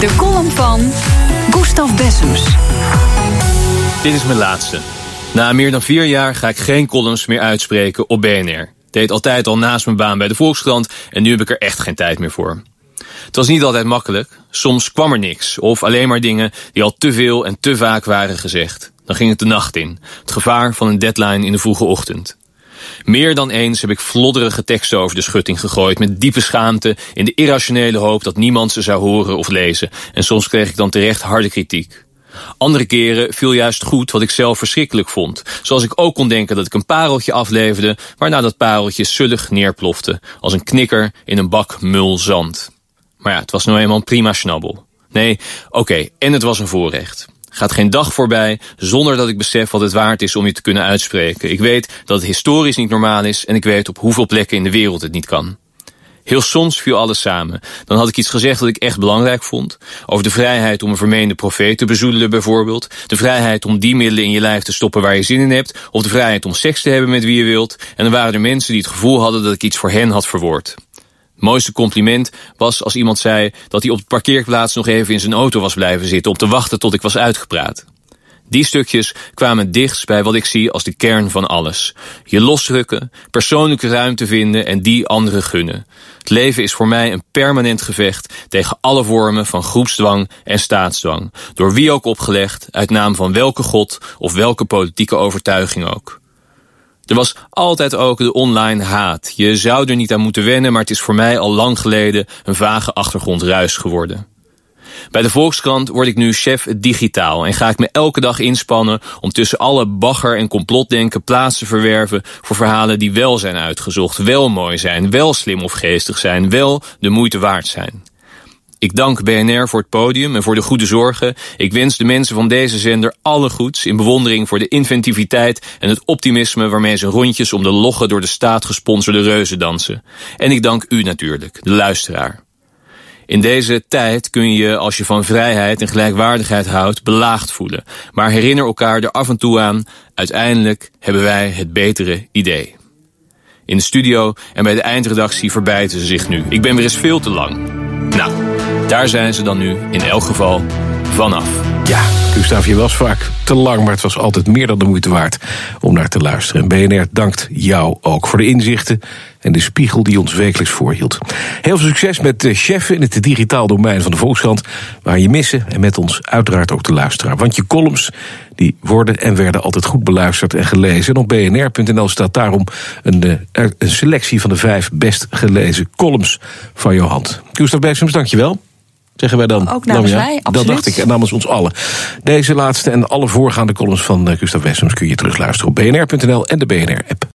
De column van Gustav Bessems. Dit is mijn laatste. Na meer dan vier jaar ga ik geen columns meer uitspreken op BNR. Deed altijd al naast mijn baan bij de Volkskrant en nu heb ik er echt geen tijd meer voor. Het was niet altijd makkelijk. Soms kwam er niks of alleen maar dingen die al te veel en te vaak waren gezegd. Dan ging het de nacht in. Het gevaar van een deadline in de vroege ochtend. Meer dan eens heb ik flodderige teksten over de schutting gegooid... met diepe schaamte in de irrationele hoop dat niemand ze zou horen of lezen. En soms kreeg ik dan terecht harde kritiek. Andere keren viel juist goed wat ik zelf verschrikkelijk vond. Zoals ik ook kon denken dat ik een pareltje afleverde... waarna dat pareltje sullig neerplofte... als een knikker in een bak mul zand. Maar ja, het was nou eenmaal een prima schnabbel. Nee, oké, en het was een voorrecht. Gaat geen dag voorbij zonder dat ik besef wat het waard is om je te kunnen uitspreken. Ik weet dat het historisch niet normaal is en ik weet op hoeveel plekken in de wereld het niet kan. Heel soms viel alles samen. Dan had ik iets gezegd dat ik echt belangrijk vond. Over de vrijheid om een vermeende profeet te bezoedelen bijvoorbeeld. De vrijheid om die middelen in je lijf te stoppen waar je zin in hebt. Of de vrijheid om seks te hebben met wie je wilt. En dan waren er mensen die het gevoel hadden dat ik iets voor hen had verwoord. Mooiste compliment was als iemand zei dat hij op de parkeerplaats nog even in zijn auto was blijven zitten om te wachten tot ik was uitgepraat. Die stukjes kwamen dichtst bij wat ik zie als de kern van alles. Je losrukken, persoonlijke ruimte vinden en die anderen gunnen. Het leven is voor mij een permanent gevecht tegen alle vormen van groepsdwang en staatsdwang. Door wie ook opgelegd, uit naam van welke god of welke politieke overtuiging ook. Er was altijd ook de online haat. Je zou er niet aan moeten wennen, maar het is voor mij al lang geleden een vage achtergrondruis geworden. Bij de Volkskrant word ik nu chef digitaal en ga ik me elke dag inspannen om tussen alle bagger en complotdenken plaats te verwerven voor verhalen die wel zijn uitgezocht, wel mooi zijn, wel slim of geestig zijn, wel de moeite waard zijn. Ik dank BNR voor het podium en voor de goede zorgen. Ik wens de mensen van deze zender alle goeds in bewondering voor de inventiviteit en het optimisme waarmee ze rondjes om de logge door de staat gesponsorde reuzen dansen. En ik dank u natuurlijk, de luisteraar. In deze tijd kun je, als je van vrijheid en gelijkwaardigheid houdt, belaagd voelen. Maar herinner elkaar er af en toe aan, uiteindelijk hebben wij het betere idee. In de studio en bij de eindredactie verbijten ze zich nu. Ik ben weer eens veel te lang. Nou, daar zijn ze dan nu in elk geval vanaf. Ja, Gustav, je was vaak te lang, maar het was altijd meer dan de moeite waard om naar te luisteren. En BNR dankt jou ook voor de inzichten en de spiegel die ons wekelijks voorhield. Heel veel succes met de chef in het digitaal domein van de Volkskrant, waar je missen en met ons uiteraard ook te luisteren. Want je columns die worden en werden altijd goed beluisterd en gelezen. En op bnr.nl staat daarom een, eh, een selectie van de vijf best gelezen columns van jouw hand. Gustav Bessems, dankjewel. Zeggen wij dan. Ook namens Nou mij, Dat absoluut. dacht ik, en namens ons allen. Deze laatste en alle voorgaande columns van eh, Gustav Bessems kun je terugluisteren op bnr.nl en de BNR-app.